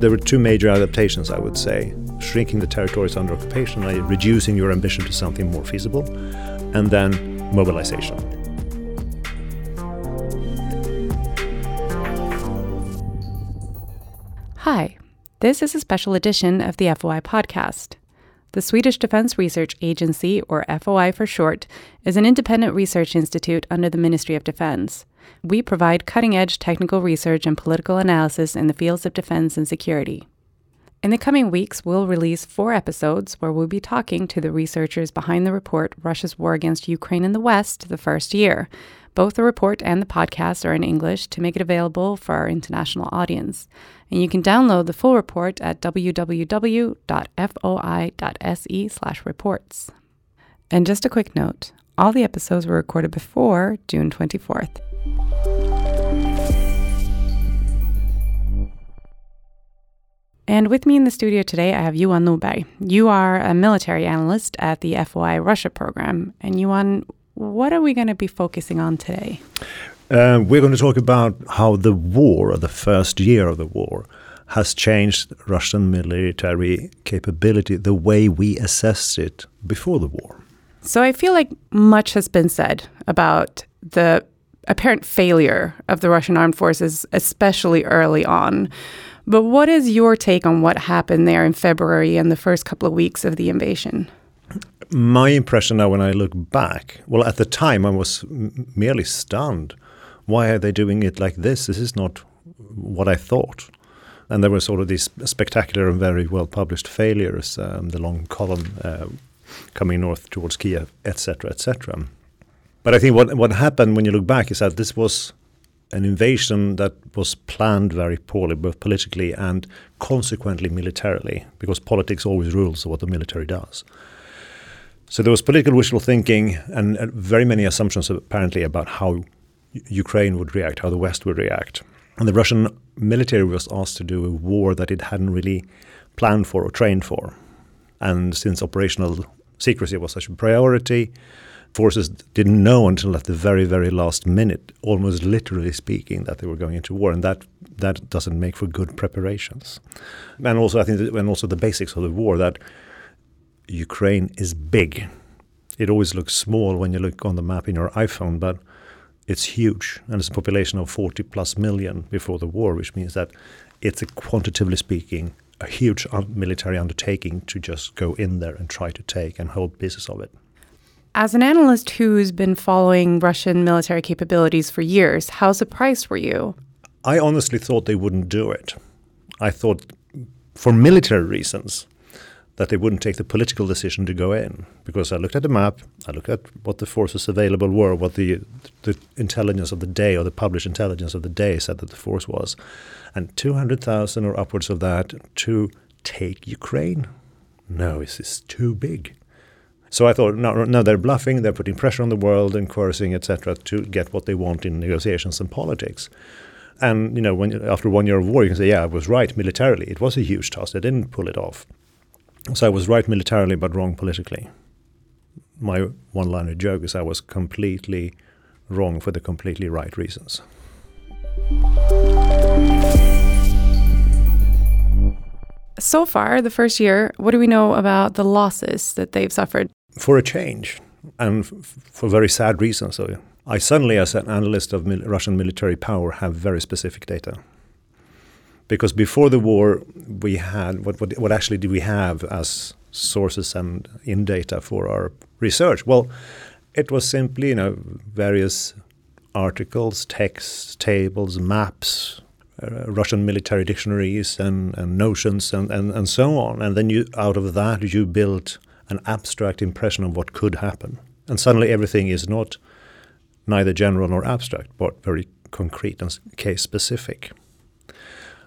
There were two major adaptations, I would say shrinking the territories under occupation, reducing your ambition to something more feasible, and then mobilization. Hi, this is a special edition of the FOI podcast. The Swedish Defence Research Agency, or FOI for short, is an independent research institute under the Ministry of Defence. We provide cutting edge technical research and political analysis in the fields of defense and security. In the coming weeks, we'll release four episodes where we'll be talking to the researchers behind the report Russia's War Against Ukraine in the West, the first year. Both the report and the podcast are in English to make it available for our international audience. And you can download the full report at www.foi.se/reports. And just a quick note, all the episodes were recorded before June 24th. And with me in the studio today, I have Johan Norberg. You are a military analyst at the FOI Russia program. And Johan, what are we going to be focusing on today? Uh, we're going to talk about how the war, or the first year of the war, has changed Russian military capability, the way we assessed it before the war. So I feel like much has been said about the apparent failure of the Russian armed forces, especially early on. But what is your take on what happened there in February and the first couple of weeks of the invasion? My impression now, when I look back, well, at the time I was merely stunned. Why are they doing it like this? This is not what I thought. And there were sort of these spectacular and very well published failures, um, the long column uh, coming north towards Kiev, etc., etc. But I think what what happened when you look back is that this was an invasion that was planned very poorly, both politically and consequently militarily, because politics always rules what the military does. So there was political wishful thinking and very many assumptions apparently about how Ukraine would react, how the West would react. And the Russian military was asked to do a war that it hadn't really planned for or trained for. And since operational secrecy was such a priority, forces didn't know until at the very, very last minute, almost literally speaking, that they were going into war, and that that doesn't make for good preparations. And also, I think, that, and also the basics of the war that Ukraine is big. It always looks small when you look on the map in your iPhone, but it's huge, and it's a population of 40 plus million before the war, which means that it's a quantitatively speaking a huge military undertaking to just go in there and try to take and hold pieces of it. As an analyst who's been following Russian military capabilities for years, how surprised were you? I honestly thought they wouldn't do it. I thought, for military reasons, that they wouldn't take the political decision to go in. Because I looked at the map, I looked at what the forces available were, what the, the intelligence of the day or the published intelligence of the day said that the force was. And 200,000 or upwards of that to take Ukraine? No, this is too big. So I thought, no, no, they're bluffing, they're putting pressure on the world and coercing, etc., to get what they want in negotiations and politics. And you know, when after one year of war, you can say, yeah, I was right militarily. It was a huge task. They didn't pull it off. So I was right militarily, but wrong politically. My one-liner joke is I was completely wrong for the completely right reasons. So far, the first year, what do we know about the losses that they've suffered? for a change and for very sad reasons. So I suddenly, as an analyst of mil Russian military power, have very specific data. Because before the war, we had what, what, what actually do we have as sources and in data for our research? Well, it was simply you know various articles, texts, tables, maps, uh, Russian military dictionaries, and, and notions, and, and, and so on. And then you out of that you built an abstract impression of what could happen. And suddenly everything is not neither general nor abstract, but very concrete and case specific.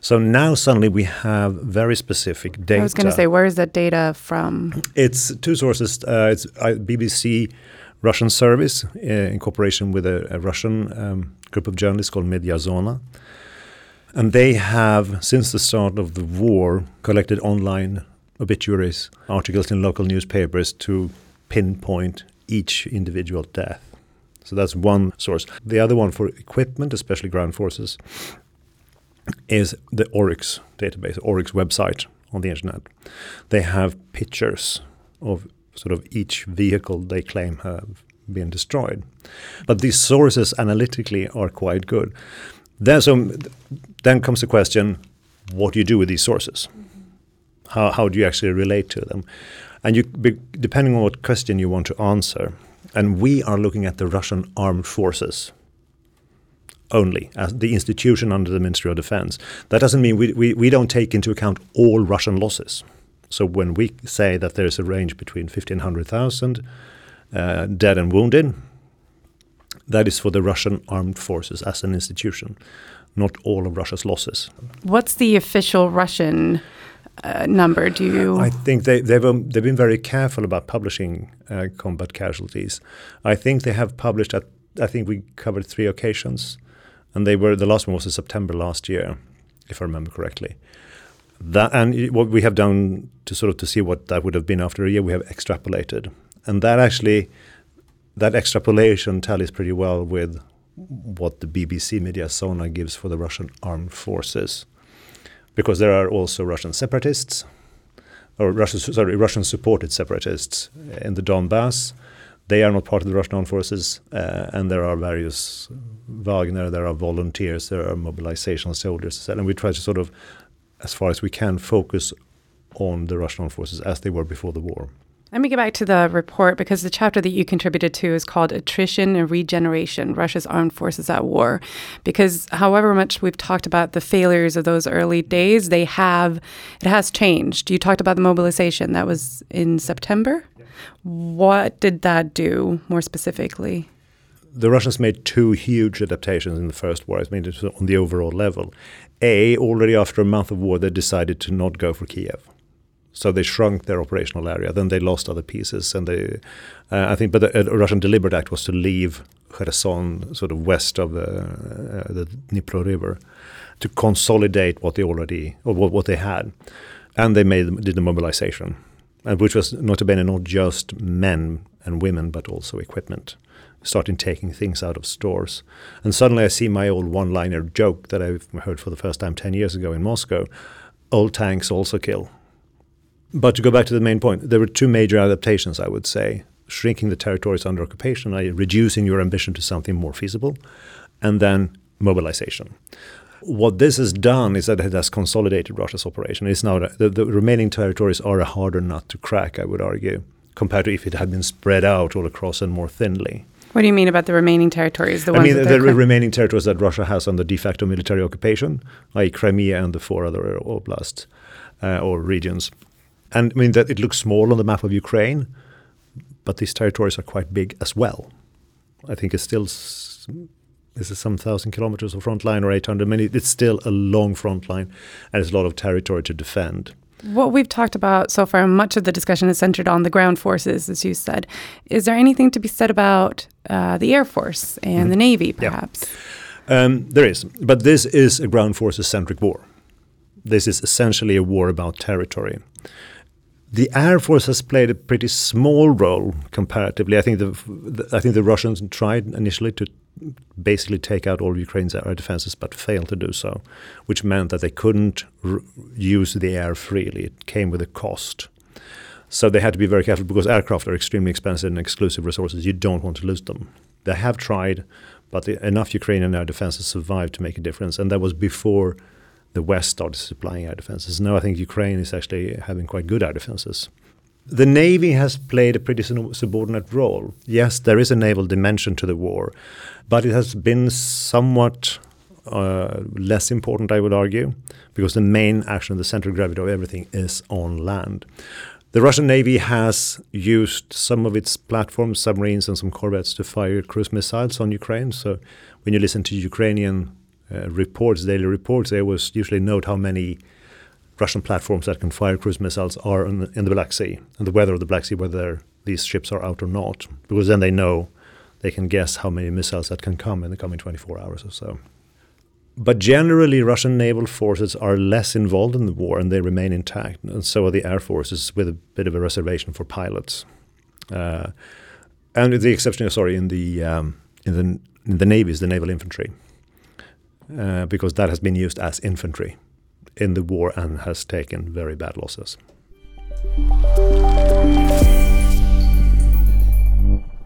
So now suddenly we have very specific data. I was going to say, where is that data from? It's two sources. Uh, it's uh, BBC Russian service uh, in cooperation with a, a Russian um, group of journalists called Mediazona. And they have, since the start of the war, collected online obituaries, articles in local newspapers to pinpoint each individual death. So that's one source. The other one for equipment, especially ground forces, is the Oryx database, Oryx website on the internet. They have pictures of sort of each vehicle they claim have been destroyed. But these sources analytically are quite good. Then, so, then comes the question what do you do with these sources? How, how do you actually relate to them? And you, depending on what question you want to answer, and we are looking at the Russian armed forces only as the institution under the Ministry of Defense. That doesn't mean we, we, we don't take into account all Russian losses. So when we say that there's a range between 50 and 100,000 uh, dead and wounded, that is for the Russian armed forces as an institution, not all of Russia's losses. What's the official Russian uh, number? Do you? I think they, they've um, they've been very careful about publishing uh, combat casualties. I think they have published at I think we covered three occasions, and they were the last one was in September last year, if I remember correctly. That and what we have done to sort of to see what that would have been after a year, we have extrapolated, and that actually that extrapolation tallies pretty well with what the BBC Mediazona gives for the Russian armed forces, because there are also Russian separatists, or Russian sorry Russian supported separatists in the Donbass. They are not part of the Russian armed forces, uh, and there are various Wagner, there are volunteers, there are mobilization soldiers, and we try to sort of, as far as we can, focus on the Russian armed forces as they were before the war. Let me get back to the report because the chapter that you contributed to is called Attrition and Regeneration Russia's Armed Forces at War. Because however much we've talked about the failures of those early days, they have, it has changed. You talked about the mobilization, that was in September. What did that do more specifically? The Russians made two huge adaptations in the First War. I mean, on the overall level. A, already after a month of war, they decided to not go for Kiev so they shrunk their operational area. Then they lost other pieces, and they, uh, I think, but the uh, Russian deliberate act was to leave Kherson, sort of west of the, uh, the Dnipro River, to consolidate what they already or what, what they had, and they made did the mobilization, Uh, which was notably not just men and women, but also equipment. Starting taking things out of stores, and suddenly I see my old one-liner joke that I heard for the first time ten years ago in Moscow: "Old tanks also kill." But to go back to the main point, there were two major adaptations, I would say shrinking the territories under occupation, reducing your ambition to something more feasible, and then mobilization. What this has done is that it has consolidated Russia's operation. It's now the, the remaining territories are a harder nut to crack, I would argue, compared to if it had been spread out all across and more thinly. What do you mean about the remaining territories? The I mean, the, the remaining territories that Russia has under de facto military occupation, i.e., Crimea and the four other oblasts uh, or regions. And I mean that it looks small on the map of Ukraine, but these territories are quite big as well. I think it's still this is some thousand kilometers of front line or 800. I mean, it's still a long front line, and it's a lot of territory to defend. What we've talked about so far, much of the discussion is centered on the ground forces, as you said. Is there anything to be said about uh, the Air Force and mm. the Navy, perhaps? Yeah. Um, there is, but this is a ground forces centric war. This is essentially a war about territory. The Air Force has played a pretty small role comparatively. I think the, the I think the Russians tried initially to basically take out all Ukraine's air defenses, but failed to do so, which meant that they couldn't use the air freely. It came with a cost. So they had to be very careful because aircraft are extremely expensive and exclusive resources. You don't want to lose them. They have tried, but the, enough Ukrainian air defenses survived to make a difference, and that was before the West started supplying air defenses. Now I think Ukraine is actually having quite good air defenses. The Navy has played a pretty subordinate role. Yes, there is a naval dimension to the war, but it has been somewhat uh, less important, I would argue, because the main action, the center of gravity of everything is on land. The Russian Navy has used some of its platforms, submarines, and some corvettes to fire cruise missiles on Ukraine. So when you listen to Ukrainian uh, reports, daily reports, they was usually note how many Russian platforms that can fire cruise missiles are in, in the Black Sea and the weather of the Black Sea, whether these ships are out or not, because then they know they can guess how many missiles that can come in the coming 24 hours or so. But generally, Russian naval forces are less involved in the war and they remain intact, and so are the air forces, with a bit of a reservation for pilots. Uh, and the exception, sorry, in the um, in the in the navy is the naval infantry, uh, because that has been used as infantry in the war and has taken very bad losses.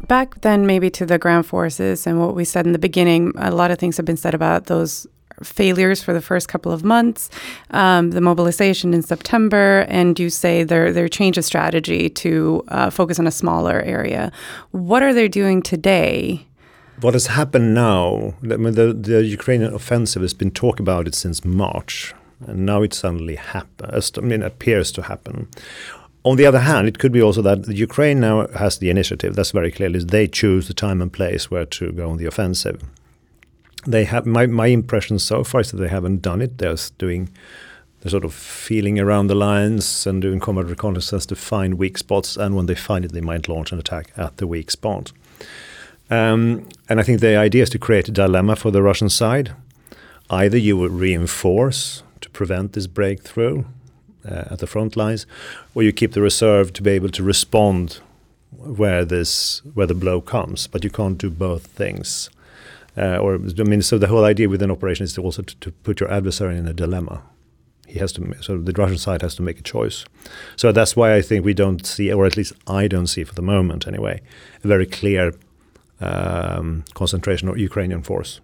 Back then, maybe to the ground forces and what we said in the beginning, a lot of things have been said about those failures for the first couple of months, um, the mobilization in September, and you say their their change of strategy to uh, focus on a smaller area. What are they doing today? What has happened now? I mean, the, the Ukrainian offensive has been talked about it since March, and now it suddenly happens. I mean, appears to happen. On the other hand, it could be also that Ukraine now has the initiative. That's very clearly they choose the time and place where to go on the offensive. They have my my impression so far is that they haven't done it. They're doing they're sort of feeling around the lines and doing combat reconnaissance to find weak spots. And when they find it, they might launch an attack at the weak spot. Um, and I think the idea is to create a dilemma for the Russian side. Either you will reinforce prevent this breakthrough uh, at the front lines, or you keep the reserve to be able to respond where this where the blow comes. But you can't do both things. Uh, or I mean, so the whole idea with an operation is to also to, to, put your adversary in a dilemma. He has to, so the Russian side has to make a choice. So that's why I think we don't see, or at least I don't see for the moment anyway, a very clear um, concentration of Ukrainian force.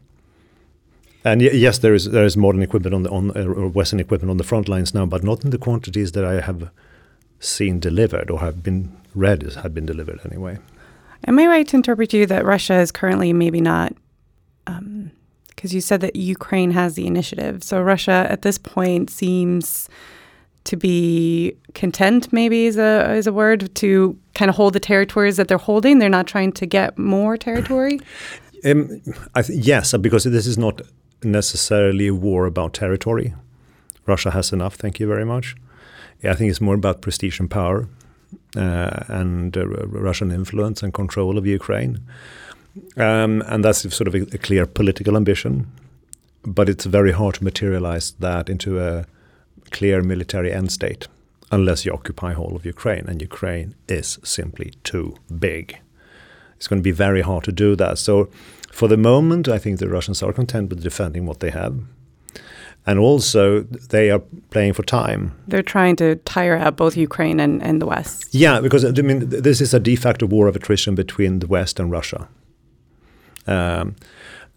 And yes, there is there is modern equipment on the on uh, Western equipment on the front lines now, but not in the quantities that I have seen delivered or have been read as had been delivered anyway. Am I right to interpret you that Russia is currently maybe not? Because um, you said that Ukraine has the initiative, so Russia at this point seems to be content. Maybe is a is a word to kind of hold the territories that they're holding. They're not trying to get more territory. Um, th- yes, because this is not necessarily a war about territory. Russia has enough, thank you very much. Yeah, I think it's more about prestige and power uh, and uh, Russian influence and control of Ukraine. Um, and that's sort of a, a, clear political ambition. But it's very hard to materialize that into a clear military end state unless you occupy whole of Ukraine. And Ukraine is simply too big. It's going to be very hard to do that. So for the moment, I think the Russians are content with defending what they have. And also, they are playing for time. They're trying to tire out both Ukraine and, and the West. Yeah, because I mean, this is a de facto war of attrition between the West and Russia. Um,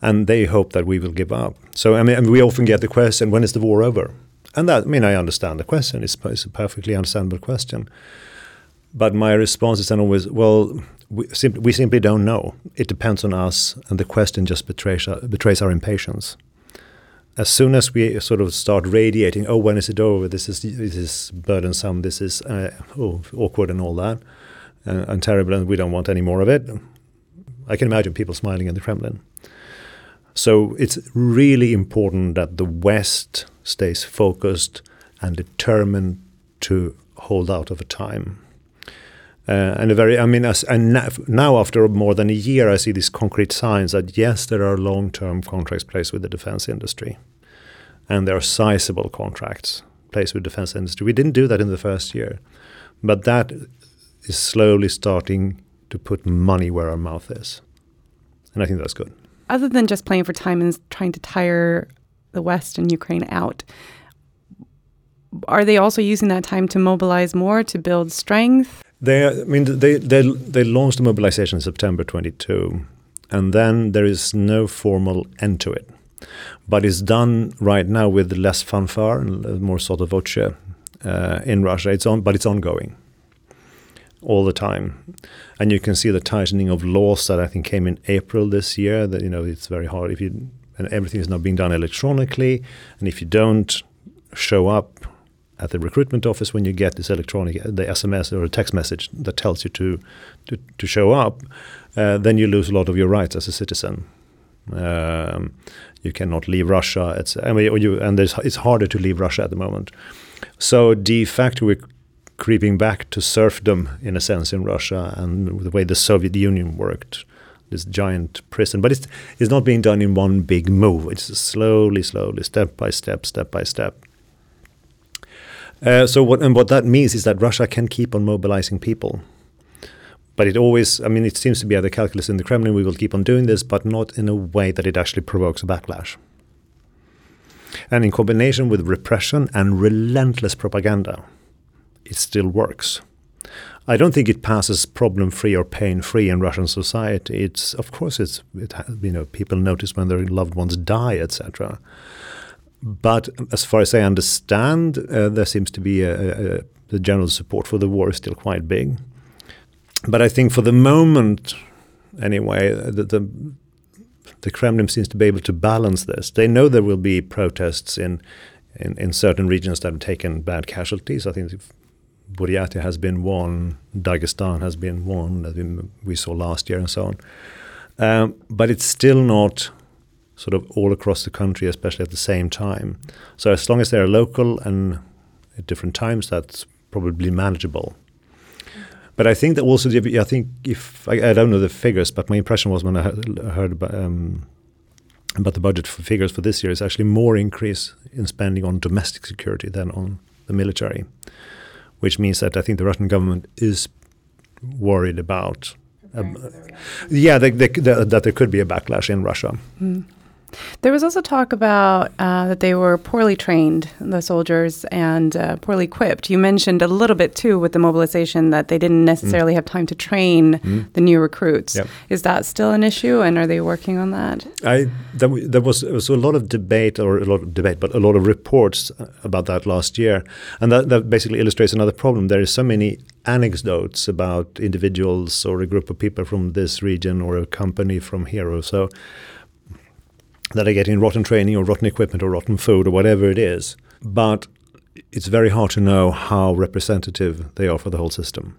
and they hope that we will give up. So, I mean, we often get the question, when is the war over? And that, I mean, I understand the question. It's, it's a perfectly understandable question. But my response is then always, well, we, sim- we simply don't know. It depends on us, and the question just betrays our, betrays our impatience. As soon as we sort of start radiating, oh, when is it over? This is this is burdensome. This is uh, oh, awkward and all that, uh, and terrible, and we don't want any more of it. I can imagine people smiling in the Kremlin. So it's really important that the West stays focused and determined to hold out over time. Uh, and a very, I mean, as, and now after more than a year, I see these concrete signs that yes, there are long-term contracts placed with the defense industry, and there are sizable contracts placed with defense industry. We didn't do that in the first year, but that is slowly starting to put money where our mouth is, and I think that's good. Other than just playing for time and trying to tire the West and Ukraine out, are they also using that time to mobilize more to build strength? They, I mean, they, they, they launched the mobilization in September 22, and then there is no formal end to it. But it's done right now with less fanfare and more sotto voce uh, in Russia. It's on, but it's ongoing all the time, and you can see the tightening of laws that I think came in April this year. That you know it's very hard if you and everything is now being done electronically, and if you don't show up at the recruitment office when you get this electronic the SMS or a text message that tells you to to, to show up, uh, then you lose a lot of your rights as a citizen. Um, you cannot leave Russia. It's I mean, you, and it's harder to leave Russia at the moment. So de facto, we're creeping back to serfdom in a sense in Russia and the way the Soviet Union worked. This giant prison, but it's it's not being done in one big move. It's slowly, slowly, step by step, step by step. Uh, so what and what that means is that Russia can keep on mobilizing people, But it always, I mean, it seems to be the calculus in the Kremlin, we will keep on doing this, but not in a way that it actually provokes a backlash. And in combination with repression and relentless propaganda, it still works. I don't think it passes problem free or pain free in Russian society. It's of course it's it you know people notice when their loved ones die, etc. But as far as I understand, uh, there seems to be a, a, the general support for the war is still quite big. But I think for the moment, anyway, the, the the Kremlin seems to be able to balance this. They know there will be protests in in, in certain regions that have taken bad casualties. I think Buryatia has been one, Dagestan has been one that we saw last year, and so on. Um, but it's still not sort of all across the country, especially at the same time. So as long as they are local and at different times, that's probably manageable. But I think that also, I think if I, I, don't know the figures, but my impression was when I heard about, um, about the budget for figures for this year is actually more increase in spending on domestic security than on the military which means that I think the Russian government is worried about. Um, yeah, they, they, that there could be a backlash in Russia. Mm. There was also talk about uh, that they were poorly trained, the soldiers, and uh, poorly equipped. You mentioned a little bit too with the mobilization that they didn't necessarily mm. have time to train mm. the new recruits. Yep. Is that still an issue, and are they working on that? I there, there was, was a lot of debate, or a lot of debate, but a lot of reports about that last year, and that, that basically illustrates another problem. There is so many anecdotes about individuals or a group of people from this region or a company from here or so that are getting rotten training or rotten equipment or rotten food or whatever it is. But it's very hard to know how representative they are for the whole system.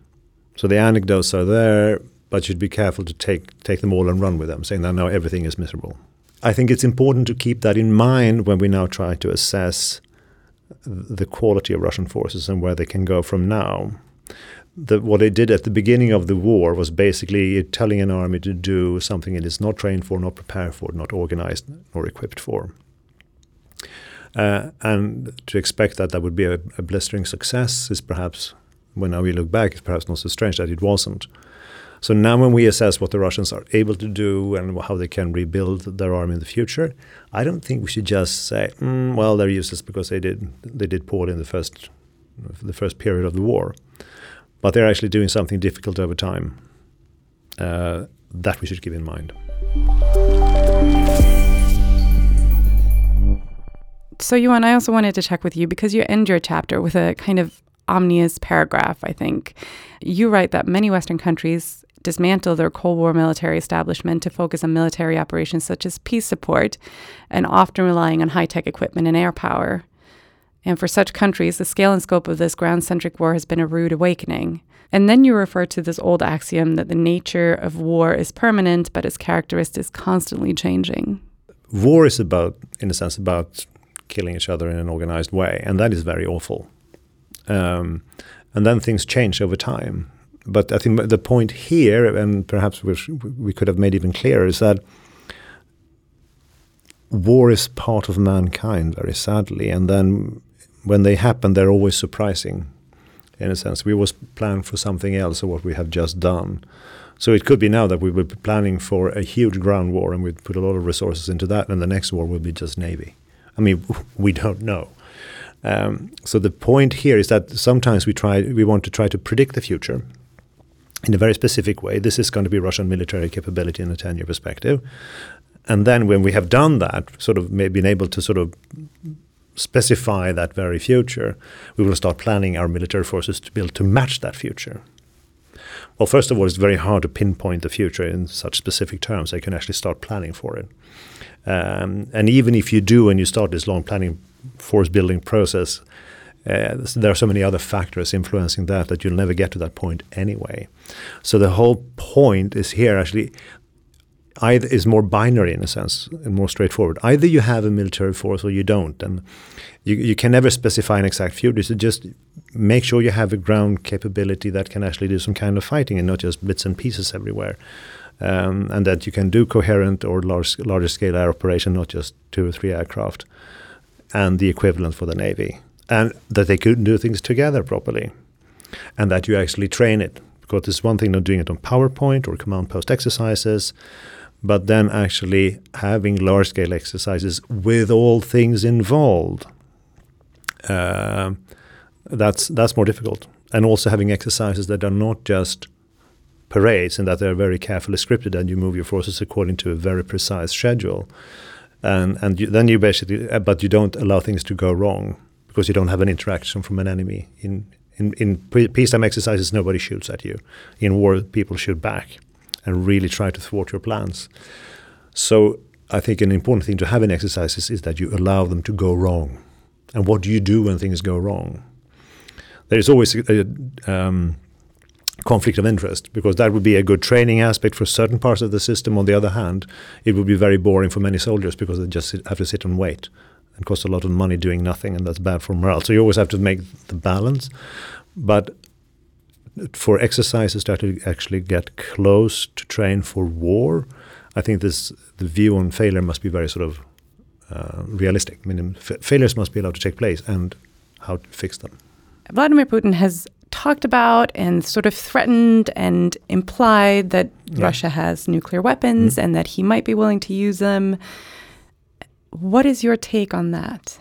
So the anecdotes are there, but you'd be careful to take take them all and run with them, saying that now everything is miserable. I think it's important to keep that in mind when we now try to assess the quality of Russian forces and where they can go from now the, what it did at the beginning of the war was basically telling an army to do something it is not trained for, not prepared for, not organized or equipped for. Uh, and to expect that that would be a, a, blistering success is perhaps, when now we look back, it's perhaps not so strange that it wasn't. So now when we assess what the Russians are able to do and how they can rebuild their army in the future, I don't think we should just say, mm, well, they're useless because they did they did poorly in the first the first period of the war but they're actually doing something difficult over time. Uh, that we should keep in mind. So, Johan, I also wanted to check with you because you end your chapter with a kind of ominous paragraph, I think. You write that many Western countries dismantle their Cold War military establishment to focus on military operations such as peace support and often relying on high tech equipment and air power. And for such countries, the scale and scope of this ground centric war has been a rude awakening. And then you refer to this old axiom that the nature of war is permanent, but its characteristics constantly changing. War is about, in a sense, about killing each other in an organized way, and that is very awful. Um, and then things change over time. But I think the point here, and perhaps we could have made even clearer, is that war is part of mankind, very sadly. And then when they happen, they're always surprising. In a sense, we always plan for something else or what we have just done. So it could be now that we were planning for a huge ground war and we'd put a lot of resources into that, and the next war will be just navy. I mean, we don't know. Um, so the point here is that sometimes we try, we want to try to predict the future in a very specific way. This is going to be Russian military capability in a ten-year perspective, and then when we have done that, sort of been able to sort of specify that very future, we will start planning our military forces to build to match that future. Well, first of all, it's very hard to pinpoint the future in such specific terms. I can actually start planning for it. Um, and even if you do and you start this long planning force building process, uh, there are so many other factors influencing that that you'll never get to that point anyway. So the whole point is here actually either is more binary in a sense and more straightforward. Either you have a military force or you don't, and you you can never specify an exact future. So just make sure you have a ground capability that can actually do some kind of fighting and not just bits and pieces everywhere. Um, and that you can do coherent or large larger scale air operation, not just two or three aircraft, and the equivalent for the navy, and that they could do things together properly, and that you actually train it Because it's one thing not doing it on PowerPoint or command post exercises, but then actually having large scale exercises with all things involved. Uh, that's that's more difficult, and also having exercises that are not just parades and that they're very carefully scripted and you move your forces according to a very precise schedule, and and you, then you basically uh, but you don't allow things to go wrong because you don't have an interaction from an enemy in. In, in peacetime exercises, nobody shoots at you. In war, people shoot back and really try to thwart your plans. So I think an important thing to have in exercises is that you allow them to go wrong. And what do you do when things go wrong? There is always a, um, conflict of interest because that would be a good training aspect for certain parts of the system. On the other hand, it would be very boring for many soldiers because they just have to sit and wait and cost a lot of money doing nothing, and that's bad for morale. So you always have to make the balance. But for exercises that actually get close to train for war, I think this the view on failure must be very sort of uh, realistic. I mean, failures must be allowed to take place, and how to fix them. Vladimir Putin has talked about and sort of threatened and implied that yeah. Russia has nuclear weapons mm. and that he might be willing to use them. What is your take on that?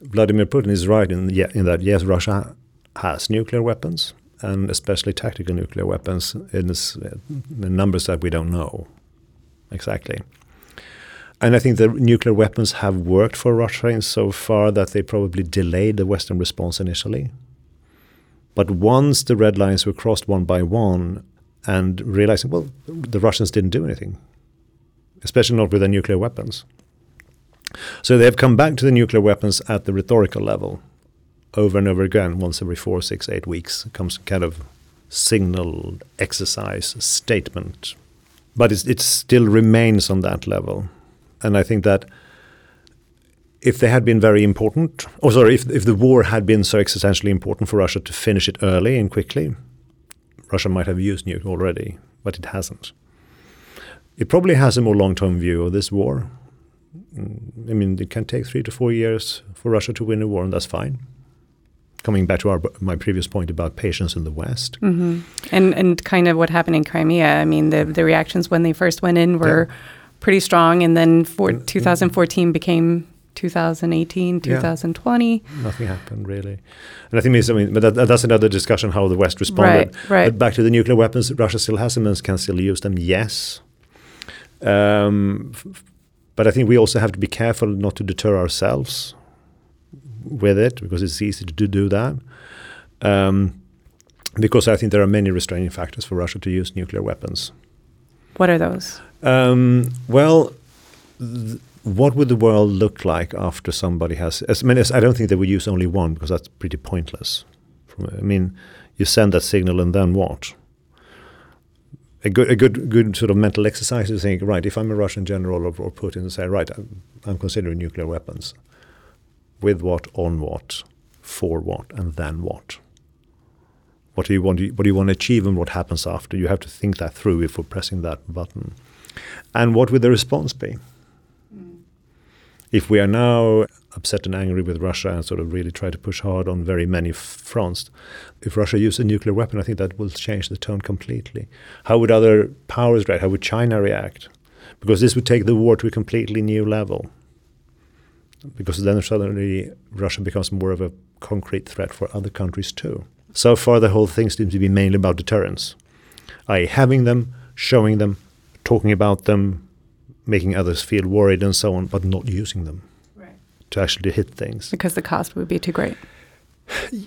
Vladimir Putin is right in, in that yes, Russia has nuclear weapons and especially tactical nuclear weapons in, in numbers that we don't know exactly. And I think the nuclear weapons have worked for Russia in so far that they probably delayed the Western response initially. But once the red lines were crossed one by one, and realizing, well, the Russians didn't do anything, especially not with their nuclear weapons. So they have come back to the nuclear weapons at the rhetorical level over and over again, once every four, six, eight weeks, comes kind of signal, exercise, statement. But it still remains on that level. And I think that if they had been very important, or sorry, if, if the war had been so existentially important for Russia to finish it early and quickly, Russia might have used nuke already, but it hasn't. It probably has a more long term view of this war. Mm, I mean, it can take three to four years for Russia to win a war, and that's fine coming back to our, my previous point about patience in the West. Mm-hmm. And and kind of what happened in Crimea. I mean, the the reactions when they first went in were yeah. pretty strong, and then for 2014 became 2018, 2020. Yeah. Nothing happened really, and I think I mean, but that, that's another discussion how the West responded. Right, right. But back to the nuclear weapons, Russia still has them and can still use them. Yes. Um, f- but I think we also have to be careful not to deter ourselves with it because it's easy to do that. Um, because I think there are many restraining factors for Russia to use nuclear weapons. What are those? Um, well, what would the world look like after somebody has? As, I mean, as, I don't think they would use only one because that's pretty pointless. I mean, you send that signal and then what? A good, a good, good sort of mental exercise is think, right, if I'm a Russian general or, or Putin, and say, right, I'm, I'm considering nuclear weapons with what, on what, for what, and then what. What do you want? To, what do you want to achieve, and what happens after? You have to think that through before pressing that button. And what would the response be? If we are now upset and angry with Russia and sort of really try to push hard on very many fronts, if Russia uses a nuclear weapon, I think that will change the tone completely. How would other powers react? How would China react? Because this would take the war to a completely new level because then suddenly Russia becomes more of a concrete threat for other countries too. So far, the whole thing seems to be mainly about deterrence, i.e., having them, showing them, talking about them, making others feel worried and so on, but not using them right. to actually hit things. Because the cost would be too great.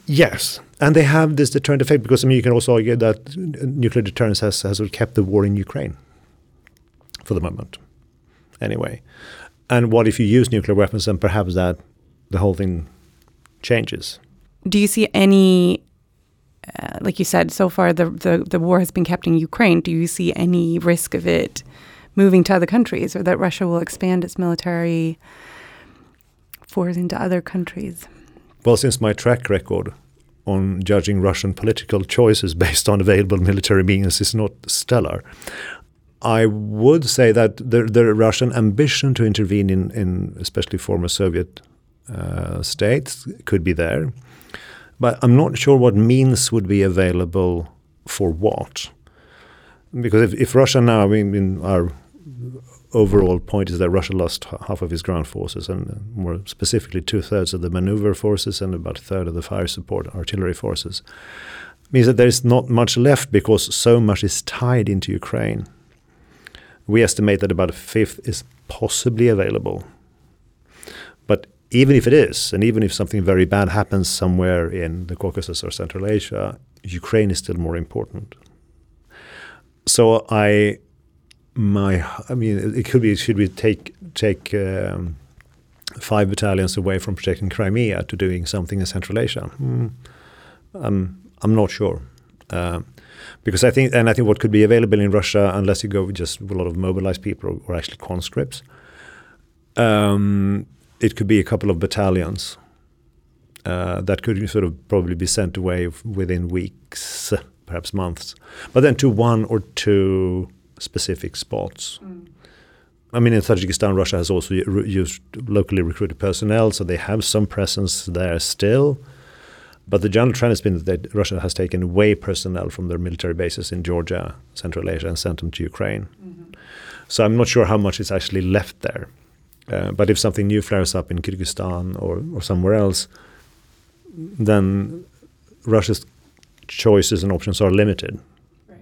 Yes, and they have this deterrent effect because I mean you can also argue that nuclear deterrence has has kept the war in Ukraine for the moment. Anyway, and what if you use nuclear weapons and perhaps that the whole thing changes? Do you see any, uh, like you said, so far the, the, the war has been kept in Ukraine. Do you see any risk of it moving to other countries or that Russia will expand its military force into other countries? Well, since my track record on judging Russian political choices based on available military means is not stellar, I would say that the, the Russian ambition to intervene in, in especially former Soviet uh, states could be there. But I'm not sure what means would be available for what? Because if, if Russia now, I mean, our overall point is that Russia lost half of its ground forces, and more specifically, two thirds of the maneuver forces and about a third of the fire support artillery forces. Means that there is not much left because so much is tied into Ukraine. We estimate that about a fifth is possibly available. But even if it is, and even if something very bad happens somewhere in the Caucasus or Central Asia, Ukraine is still more important. So I my I mean it could be should we take take um, five battalions away from protecting Crimea to doing something in Central Asia? Mm, um, I'm not sure. Uh, because I think, and I think what could be available in Russia, unless you go with just a lot of mobilized people or, or actually conscripts, um, it could be a couple of battalions uh, that could sort of probably be sent away within weeks, perhaps months, but then to one or two specific spots. Mm. I mean, in Tajikistan, Russia has also used locally recruited personnel, so they have some presence there still. But the general trend has been that Russia has taken away personnel from their military bases in Georgia, Central Asia, and sent them to Ukraine. Mm-hmm. So I'm not sure how much is actually left there. Uh, but if something new flares up in Kyrgyzstan or, or somewhere else, then Russia's choices and options are limited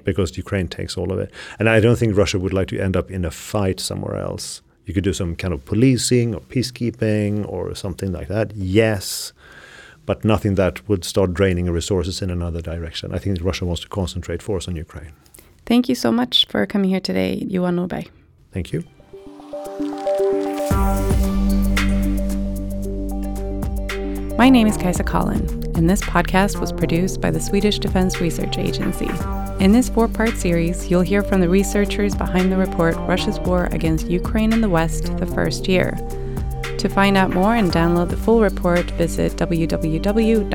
because Ukraine takes all of it. And I don't think Russia would like to end up in a fight somewhere else. You could do some kind of policing or peacekeeping or something like that. Yes, but nothing that would start draining resources in another direction. I think Russia wants to concentrate force on Ukraine. Thank you so much for coming here today, Johan Norberg. Thank you. My name is Kaisa Collin, and this podcast was produced by the Swedish Defense Research Agency. In this four part series, you'll hear from the researchers behind the report Russia's War Against Ukraine in the West, the First Year. To find out more and download the full report, visit www.foi.se.